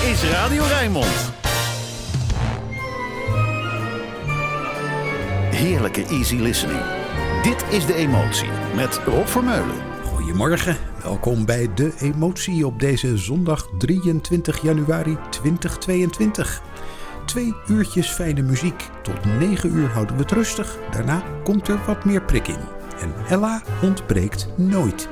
is Radio Rijnmond. Heerlijke easy listening. Dit is De Emotie met Rob Vermeulen. Goedemorgen, welkom bij De Emotie op deze zondag 23 januari 2022. Twee uurtjes fijne muziek. Tot 9 uur houden we het rustig. Daarna komt er wat meer prik in. En Ella ontbreekt nooit.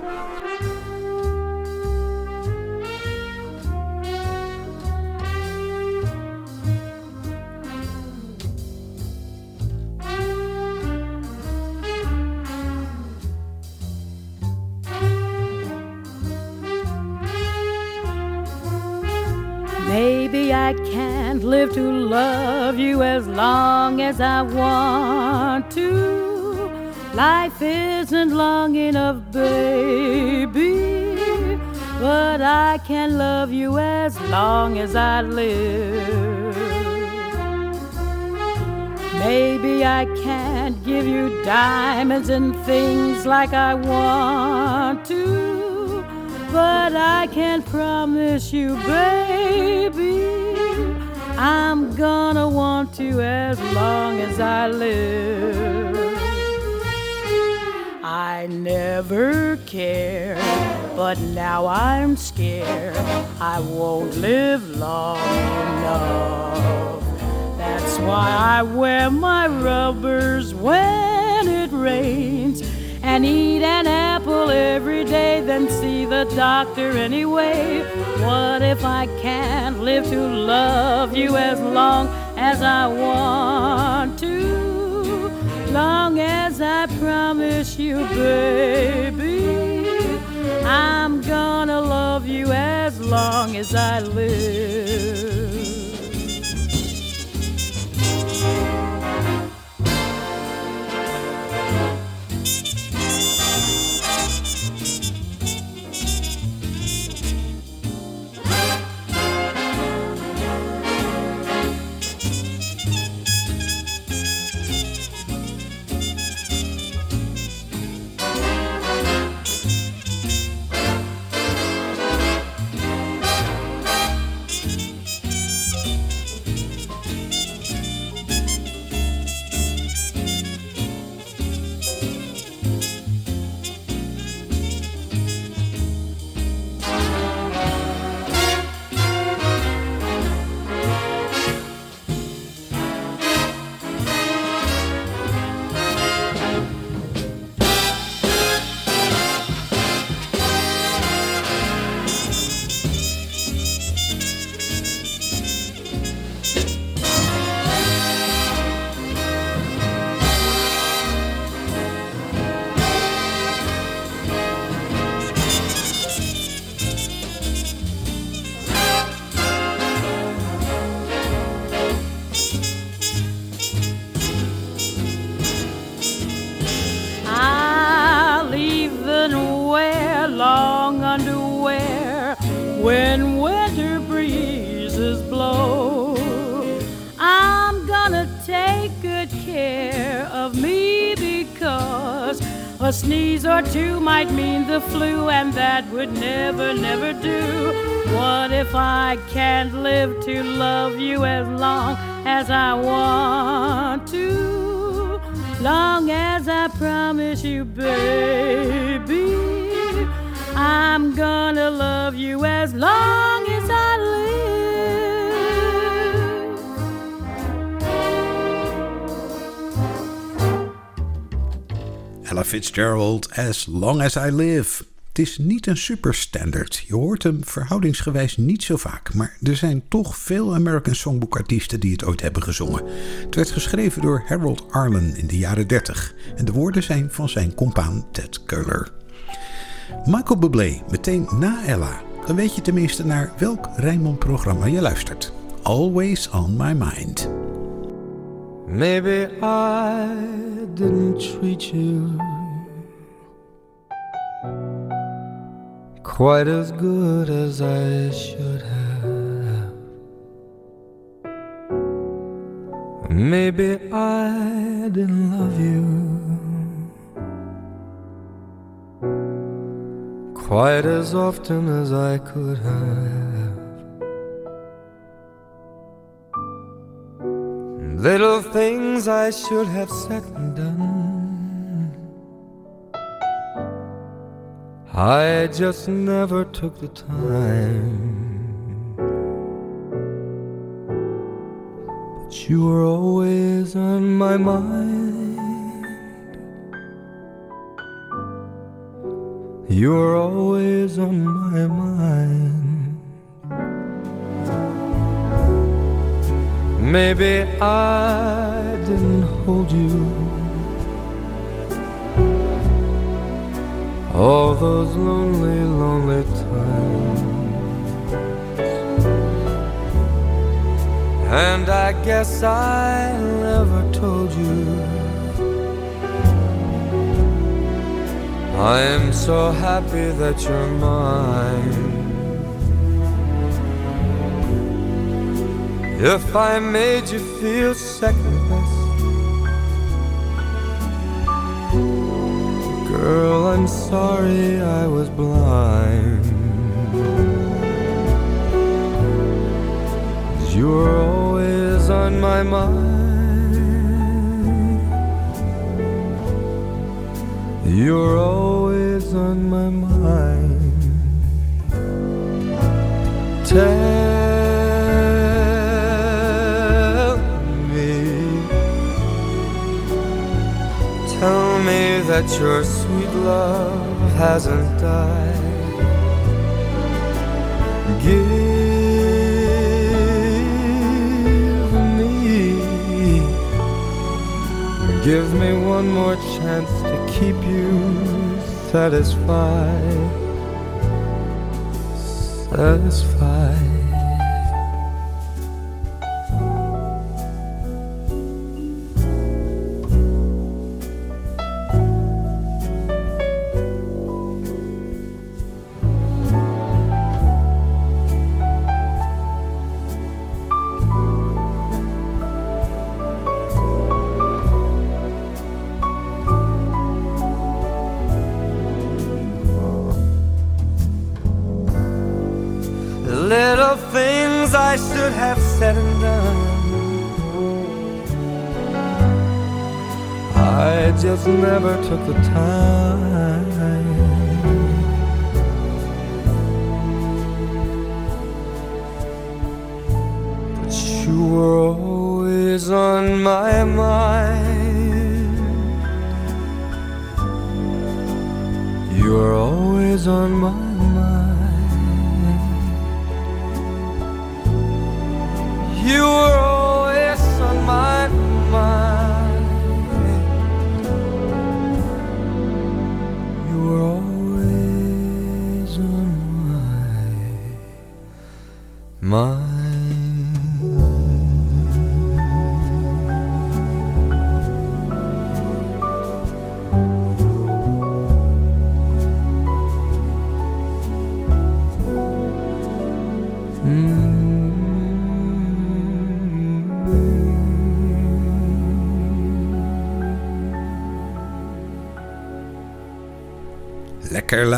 I want to. Life isn't long enough, baby. But I can love you as long as I live. Maybe I can't give you diamonds and things like I want to. But I can promise you, baby, I'm gonna want you as long as I live. I never cared, but now I'm scared I won't live long enough. That's why I wear my rubbers when it rains and eat an apple every day, then see the doctor anyway. What if I can't live to love you as long as I want to? Long as I promise you, baby, I'm gonna love you as long as I live. A sneeze or two might mean the flu, and that would never, never do. What if I can't live to love you as long as I want to? long as I promise you, baby, I'm gonna love you as long Ella Fitzgerald, As Long As I Live. Het is niet een superstandard. Je hoort hem verhoudingsgewijs niet zo vaak. Maar er zijn toch veel American Songbook artiesten die het ooit hebben gezongen. Het werd geschreven door Harold Arlen in de jaren 30. En de woorden zijn van zijn compaan Ted Keuler. Michael Bublé, meteen na Ella. Dan weet je tenminste naar welk Rijnmond-programma je luistert. Always on my mind. Maybe I didn't treat you quite as good as I should have. Maybe I didn't love you quite as often as I could have. Little things I should have said and done. I just never took the time. But you were always on my mind. You were always on my mind. Maybe I didn't hold you all those lonely, lonely times. And I guess I never told you. I am so happy that you're mine. If I made you feel second best, girl, I'm sorry I was blind. You're always on my mind. You're always on my mind. Tell that your sweet love hasn't died. Give me, give me one more chance to keep you satisfied, satisfied. Took the time.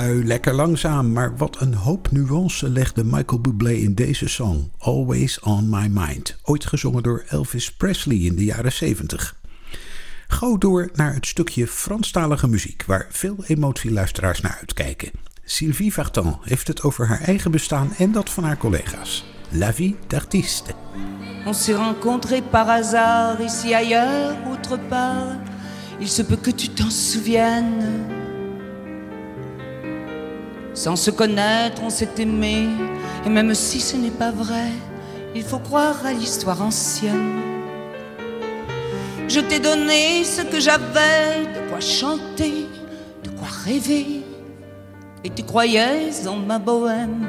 Lekker langzaam, maar wat een hoop nuance legde Michael Bublé in deze song, Always on My Mind, ooit gezongen door Elvis Presley in de jaren 70. Gauw door naar het stukje Franstalige muziek, waar veel emotieluisteraars naar uitkijken. Sylvie Vartan heeft het over haar eigen bestaan en dat van haar collega's. La vie d'artiste. On s'est rencontrés par hasard, ici ailleurs, autre part. Il se peut que tu t'en souviennes. Sans se connaître, on s'est aimé, et même si ce n'est pas vrai, il faut croire à l'histoire ancienne. Je t'ai donné ce que j'avais, de quoi chanter, de quoi rêver, et tu croyais en ma bohème.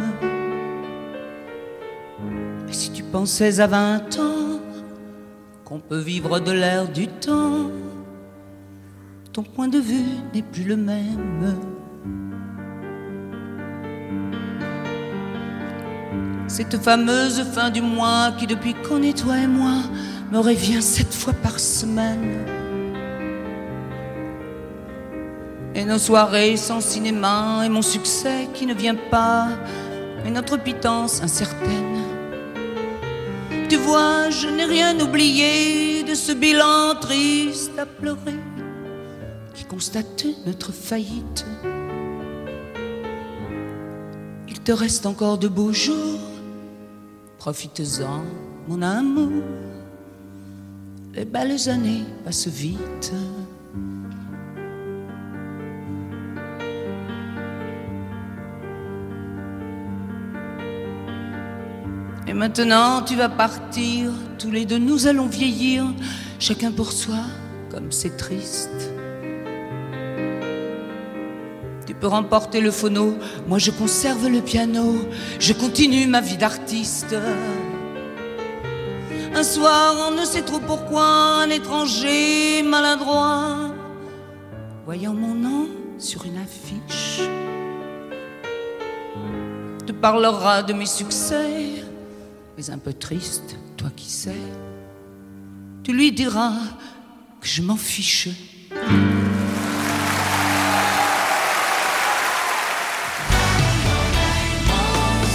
Mais si tu pensais à vingt ans qu'on peut vivre de l'air du temps, ton point de vue n'est plus le même. Cette fameuse fin du mois qui, depuis qu'on est toi et moi, me revient sept fois par semaine. Et nos soirées sans cinéma et mon succès qui ne vient pas, et notre pitance incertaine. Tu vois, je n'ai rien oublié de ce bilan triste à pleurer qui constate notre faillite. Il te reste encore de beaux jours, profites-en, mon amour. Les belles années passent vite. Et maintenant tu vas partir, tous les deux nous allons vieillir, chacun pour soi, comme c'est triste. Tu peux remporter le phono, moi je conserve le piano, je continue ma vie d'artiste. Un soir, on ne sait trop pourquoi, un étranger maladroit, voyant mon nom sur une affiche, te parlera de mes succès, mais un peu triste, toi qui sais. Tu lui diras que je m'en fiche.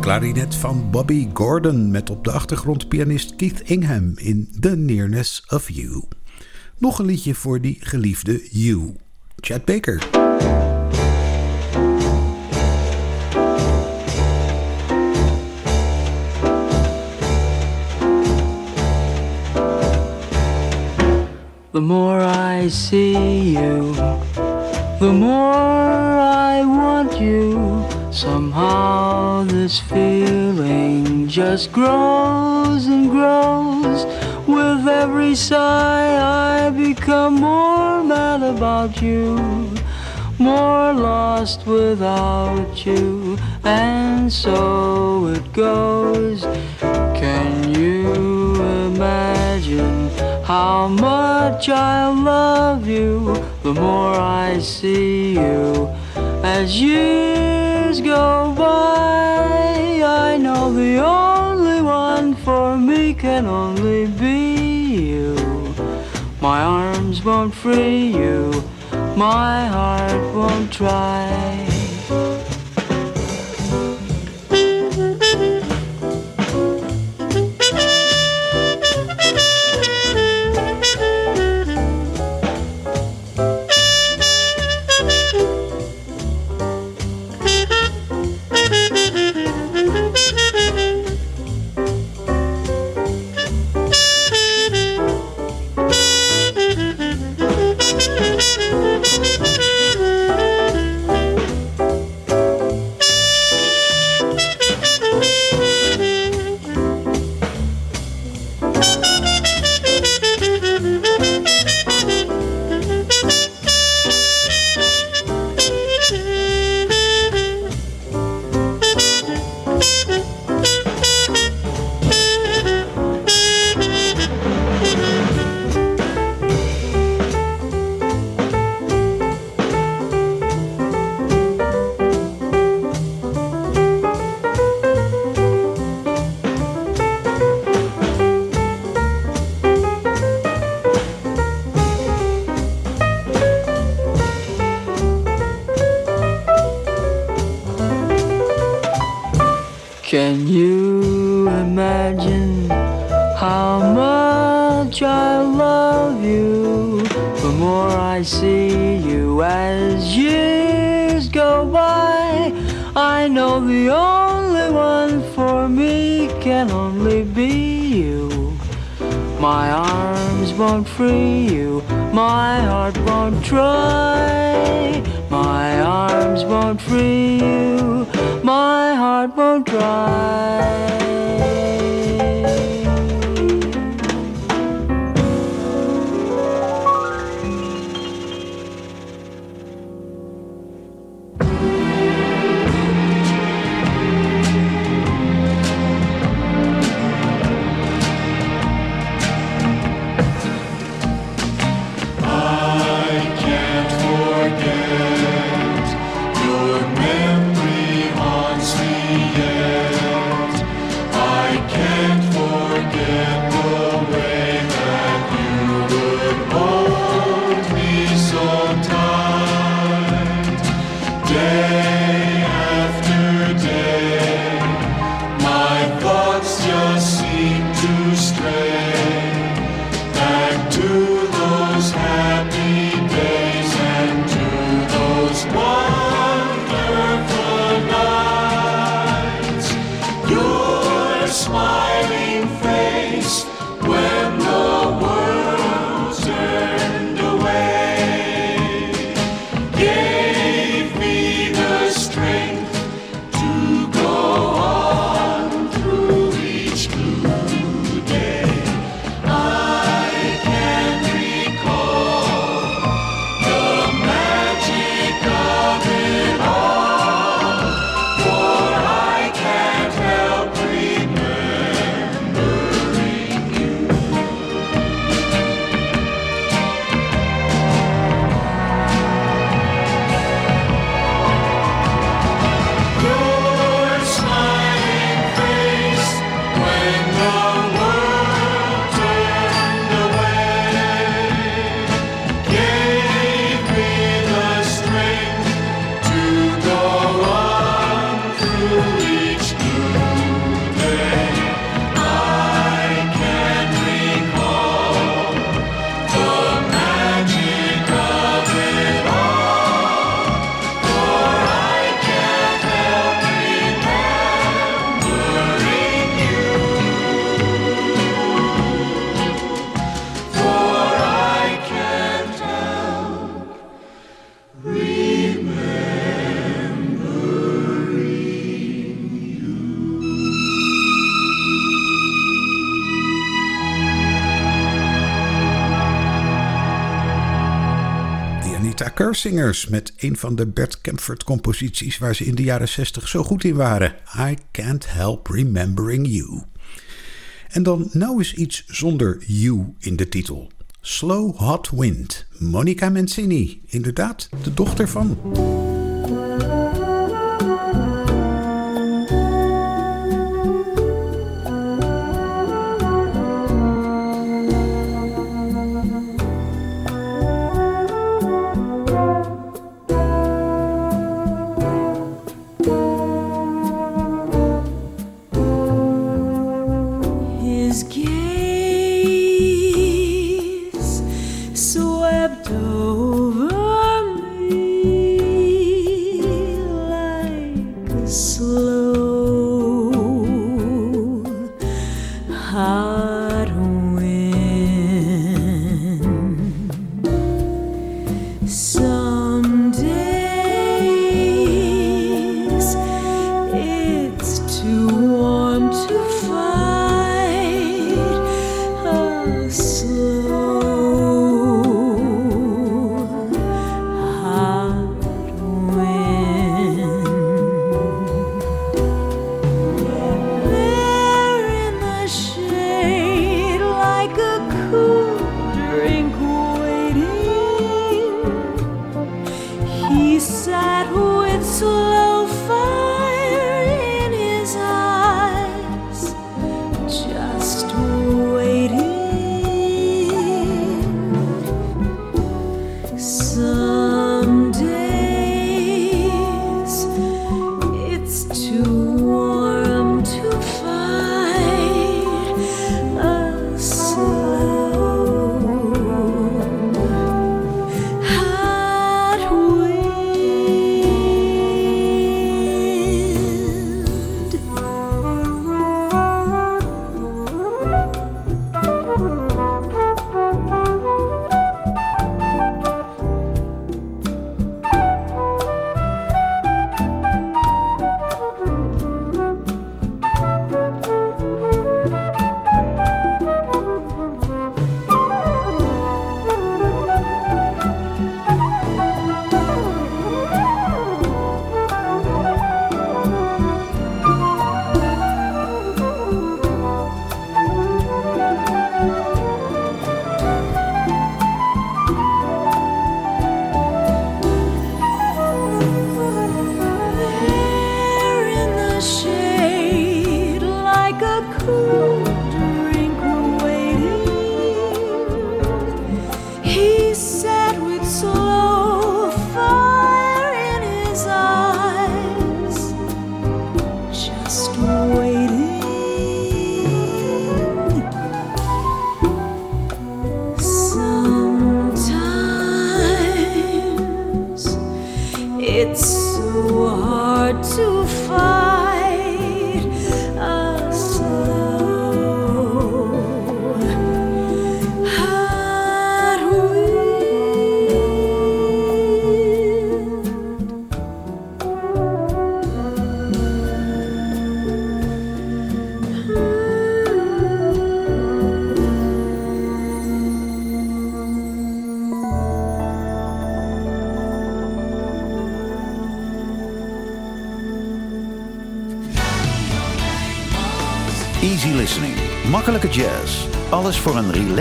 Klarinet van Bobby Gordon met op de achtergrond pianist Keith Ingham in The Nearness of You. Nog een liedje voor die geliefde You. Chad Baker. The more I see you, the more. Somehow this feeling just grows and grows. With every sigh, I become more mad about you, more lost without you, and so it goes. Can you imagine how much I love you the more I see you as years go by? I know the only one for me can only be you. My arms won't free you, my heart won't try. Singers met een van de Bert Kempfert composities waar ze in de jaren 60 zo goed in waren. I Can't Help Remembering You. En dan nou eens iets zonder you in de titel. Slow Hot Wind, Monica Mancini, inderdaad de dochter van.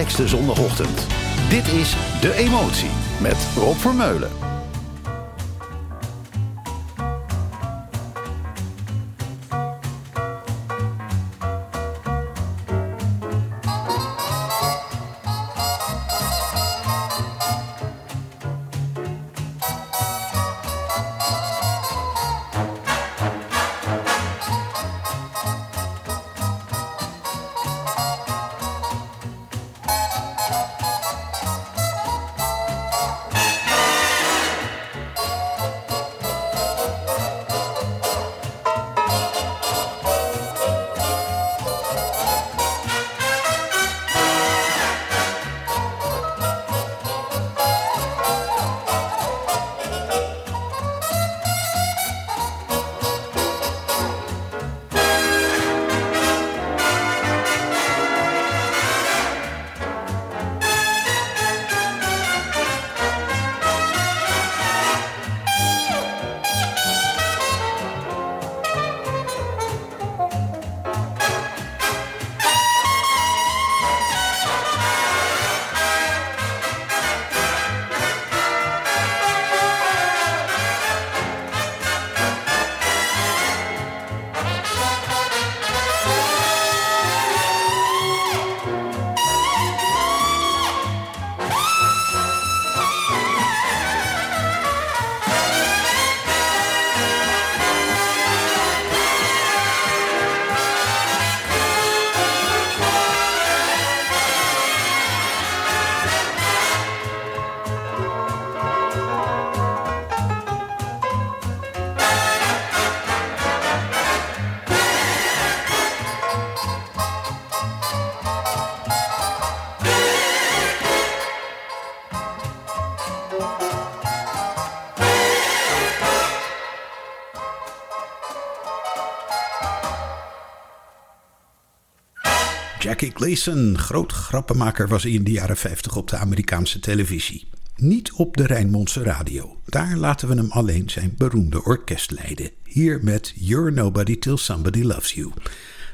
Relaxte zondagochtend. Dit is De Emotie met Rob Vermeulen. Gleason, groot grappenmaker, was in de jaren 50 op de Amerikaanse televisie. Niet op de Rijnmondse radio. Daar laten we hem alleen zijn beroemde orkest leiden. Hier met You're Nobody Till Somebody Loves You.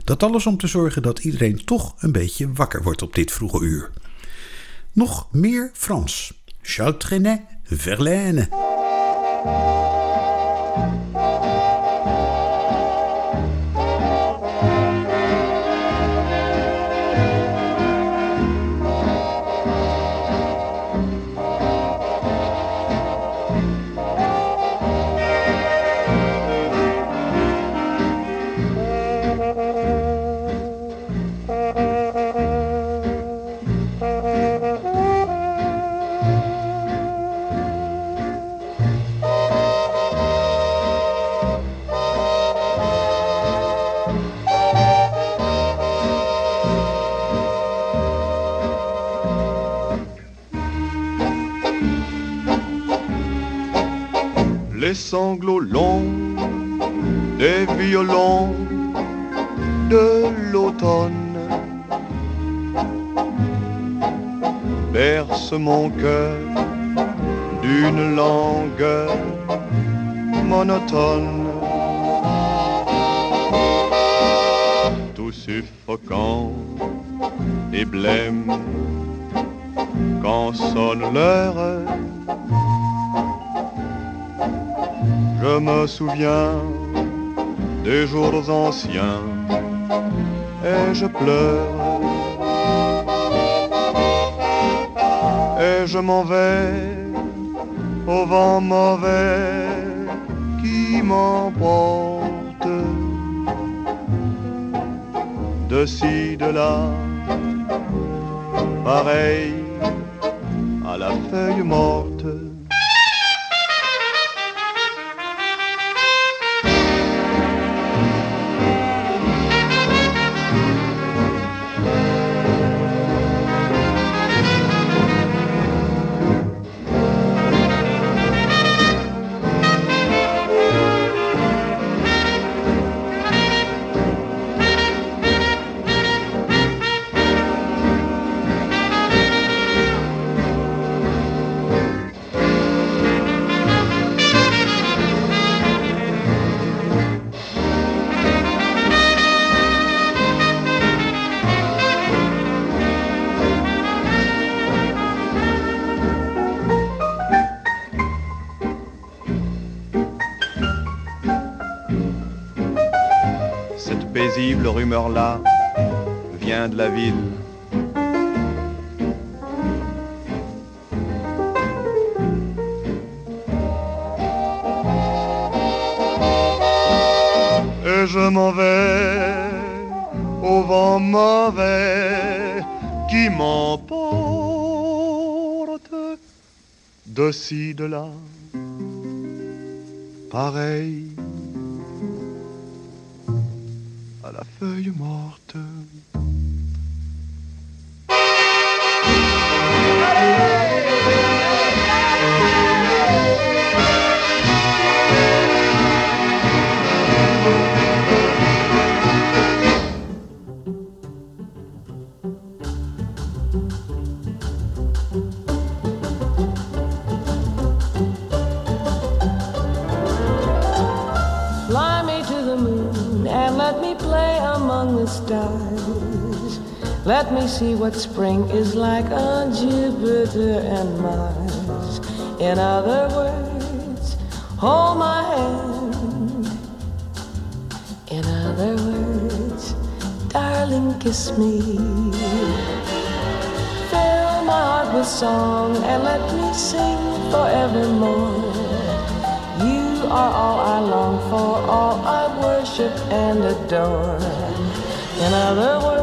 Dat alles om te zorgen dat iedereen toch een beetje wakker wordt op dit vroege uur. Nog meer Frans. Charles Trenet, Verlaine. Sanglots longs des violons de l'automne bercent mon cœur d'une langueur monotone. Tout suffocant et blême quand sonne l'heure Je me souviens des jours anciens et je pleure. Et je m'en vais au vent mauvais qui m'emporte de ci, de là, pareil à la feuille morte. Paisible rumeur-là vient de la ville. Et je m'en vais au vent mauvais qui m'emporte de ci, de là. Pareil feuille morte. Let me see what spring is like on Jupiter and Mars. In other words, hold my hand. In other words, darling, kiss me. Fill my heart with song and let me sing forevermore. You are all I long for, all I worship and adore. In other words,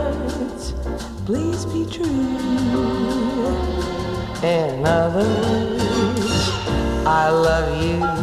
In other words, I love you.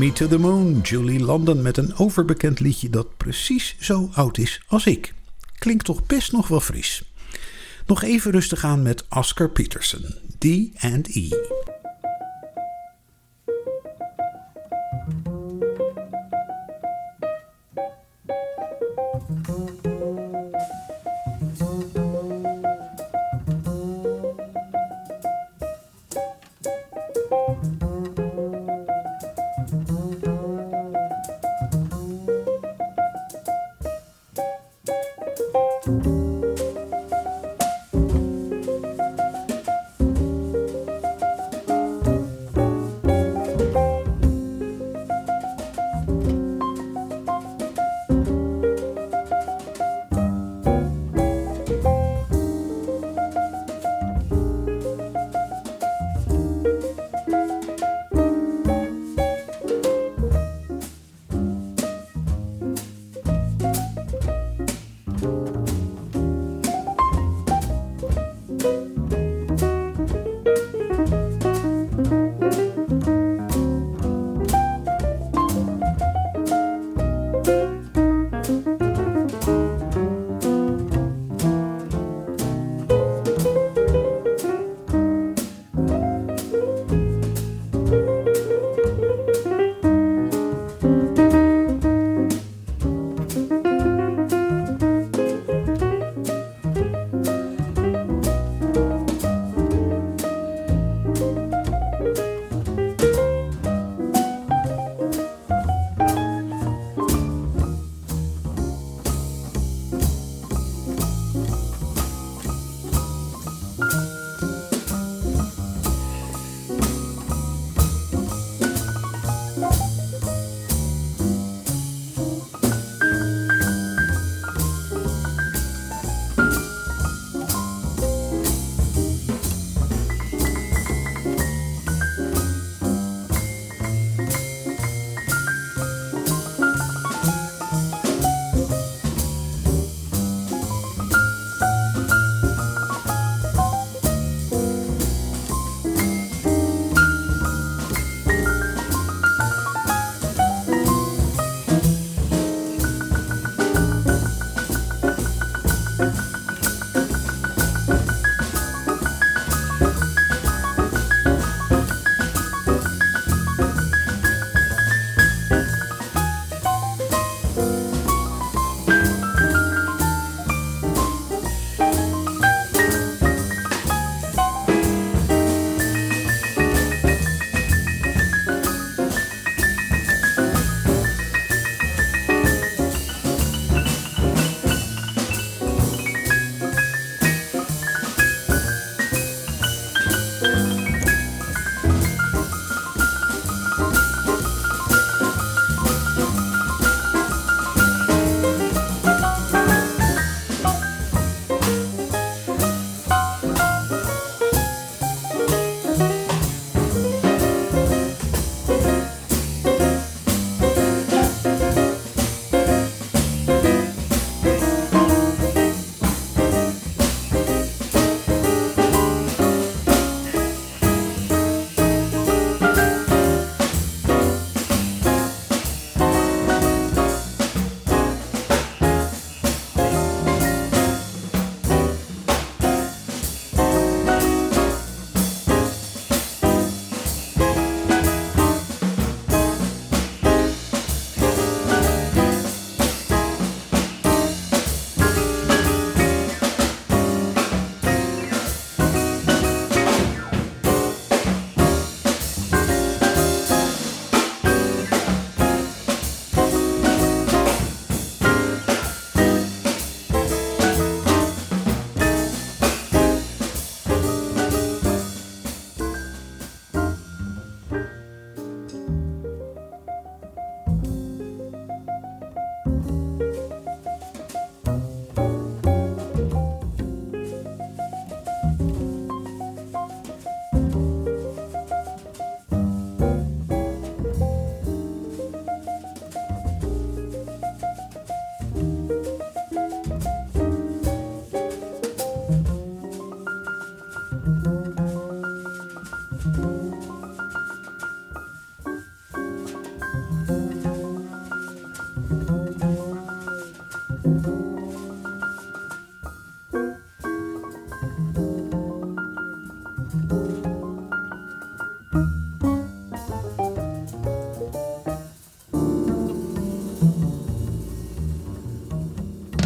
Me to the Moon, Julie London met een overbekend liedje dat precies zo oud is als ik. Klinkt toch best nog wel fris. Nog even rustig aan met Oscar Peterson, D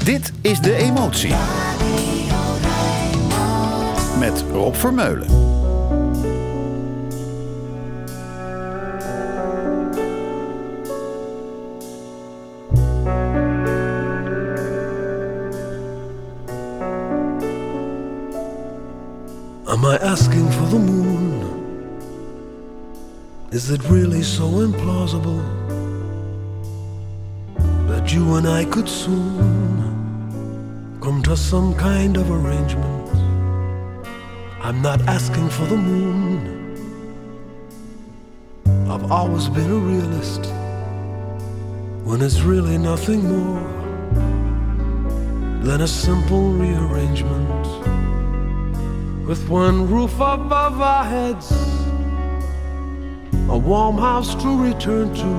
Dit is De Emotie. Met Rob Vermeulen. Am I asking for the moon? Is it really so implausible that you and I could soon to some kind of arrangement? I'm not asking for the moon. I've always been a realist when it's really nothing more than a simple rearrangement with one roof above our heads, a warm house to return to.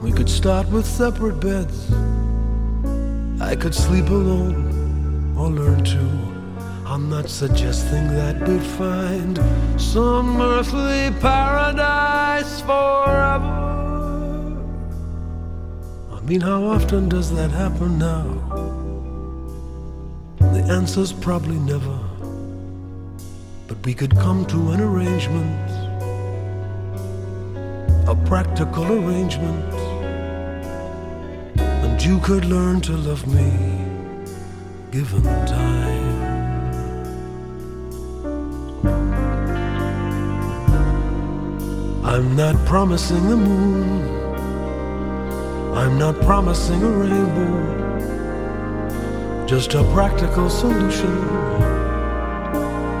We could start with separate beds. I could sleep alone or learn to. I'm not suggesting that we'd find some earthly paradise forever. I mean, how often does that happen now? The answer's probably never but we could come to an arrangement, a practical arrangement, you could learn to love me given time. I'm not promising the moon, I'm not promising a rainbow, just a practical solution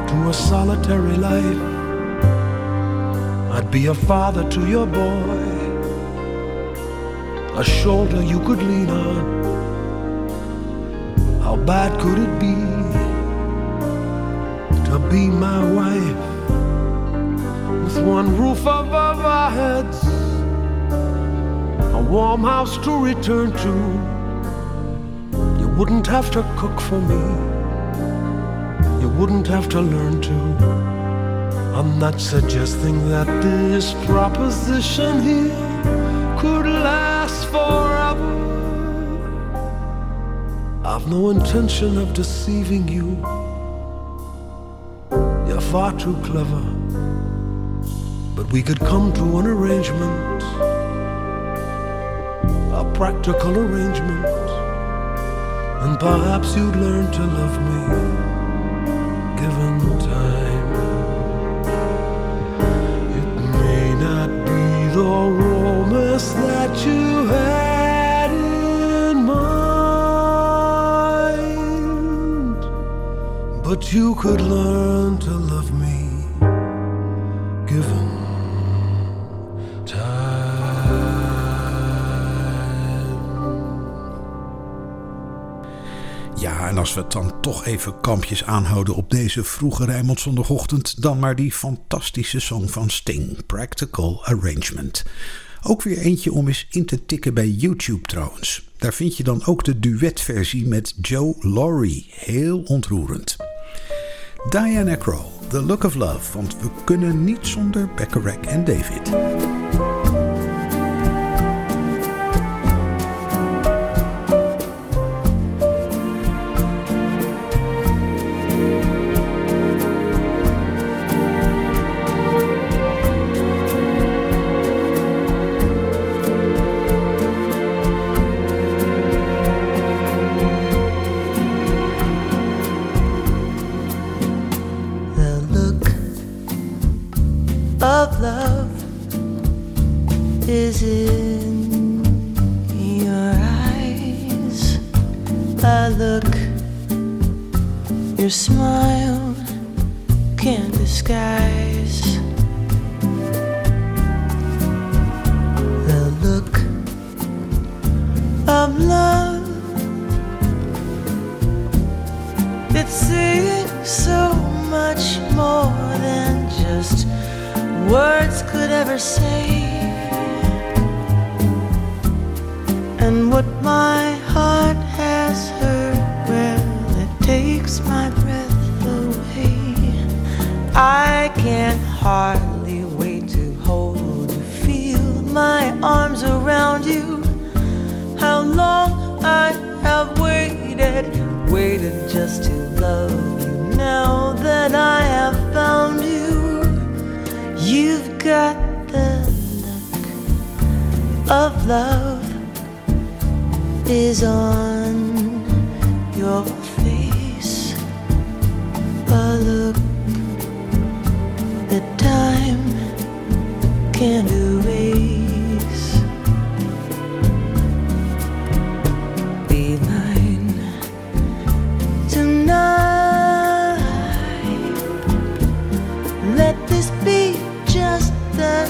to a solitary life. I'd be a father to your boy, a shoulder you could lean on. How bad could it be to be my wife with one roof above our heads, a warm house to return to? You wouldn't have to cook for me you wouldn't have to learn to. I'm not suggesting that this proposition here forever. I've no intention of deceiving you. You're far too clever. But we could come to an arrangement, a practical arrangement, and perhaps you'd learn to love me you could learn to love me given Ja, en als we het dan toch even kampjes aanhouden op deze vroege Rijnmond zondagochtend, dan maar die fantastische song van Sting, Practical Arrangement. Ook weer eentje om eens in te tikken bij YouTube trouwens. Daar vind je dan ook de duetversie met Joe Laurie. Heel ontroerend. Diana Crow, The Look of Love, want we kunnen niet zonder Bacharach en David. Waited just to love you. Now that I have found you, you've got the look of love is on your face. A look that time can't erase.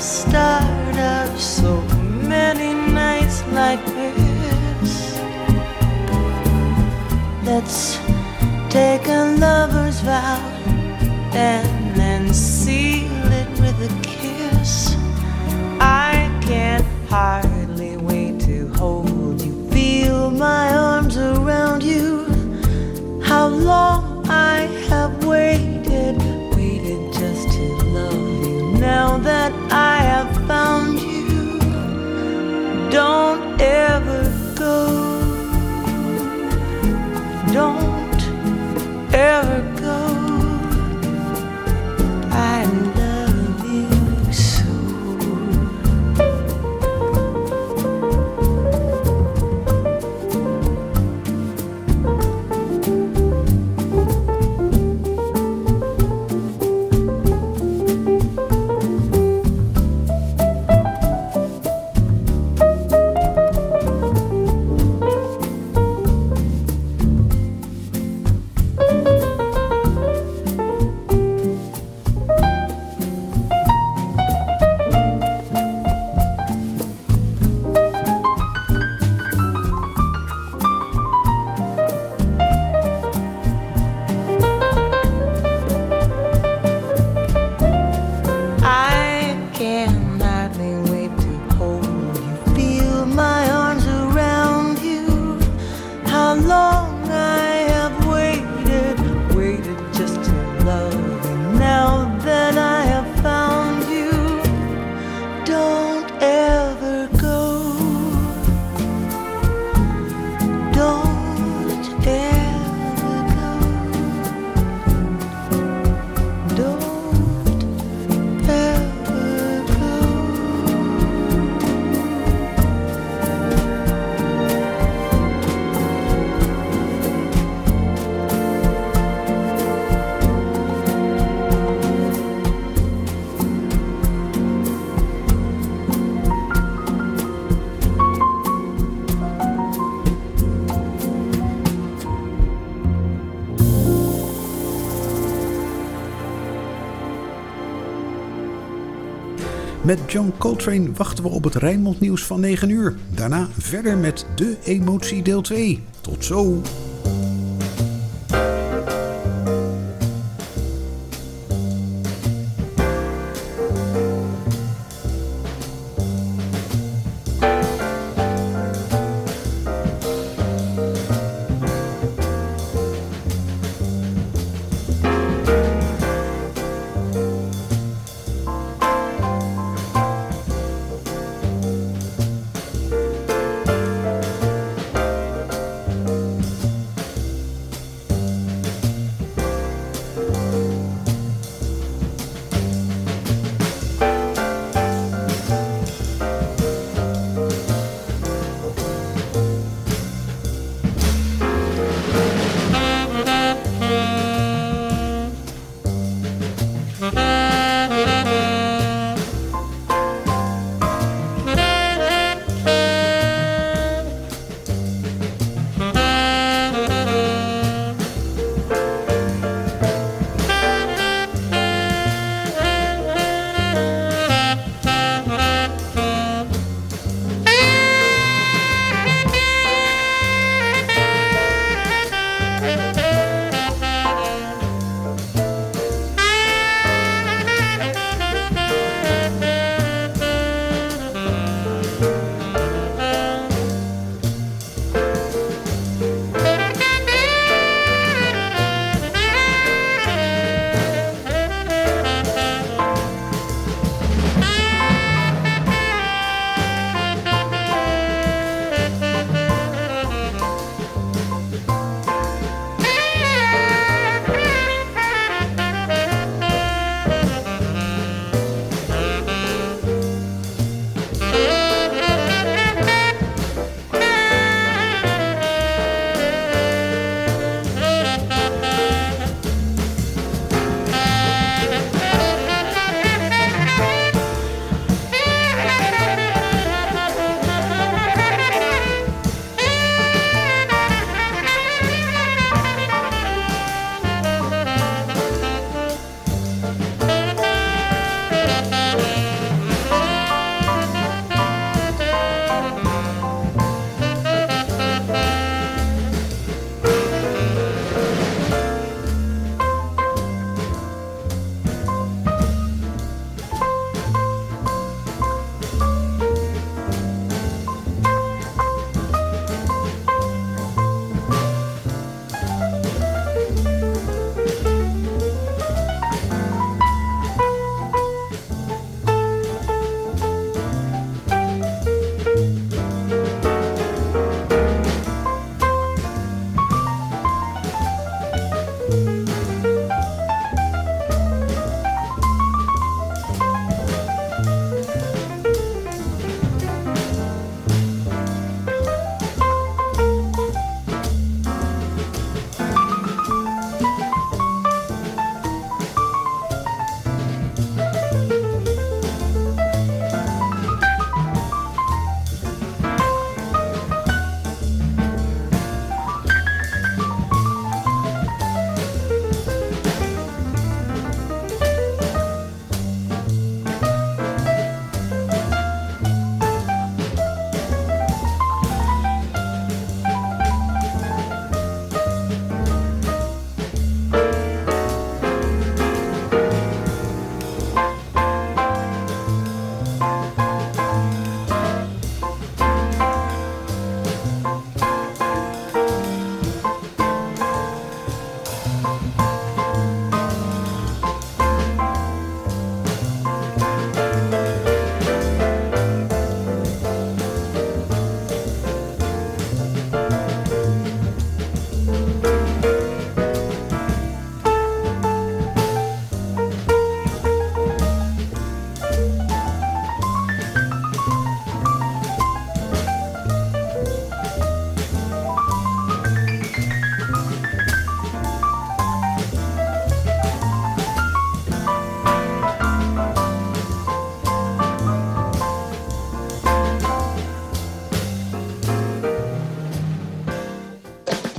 Start of so many nights like this. Let's take a lover's vow and then seal it with a kiss. I can't hardly wait to hold you, feel my arms around you. How long I have waited, waited Now that I have found you, don't ever go. Don't ever Met John Coltrane wachten we op het Rijnmond nieuws van 9 uur. Daarna verder met De Emotie deel 2. Tot zo!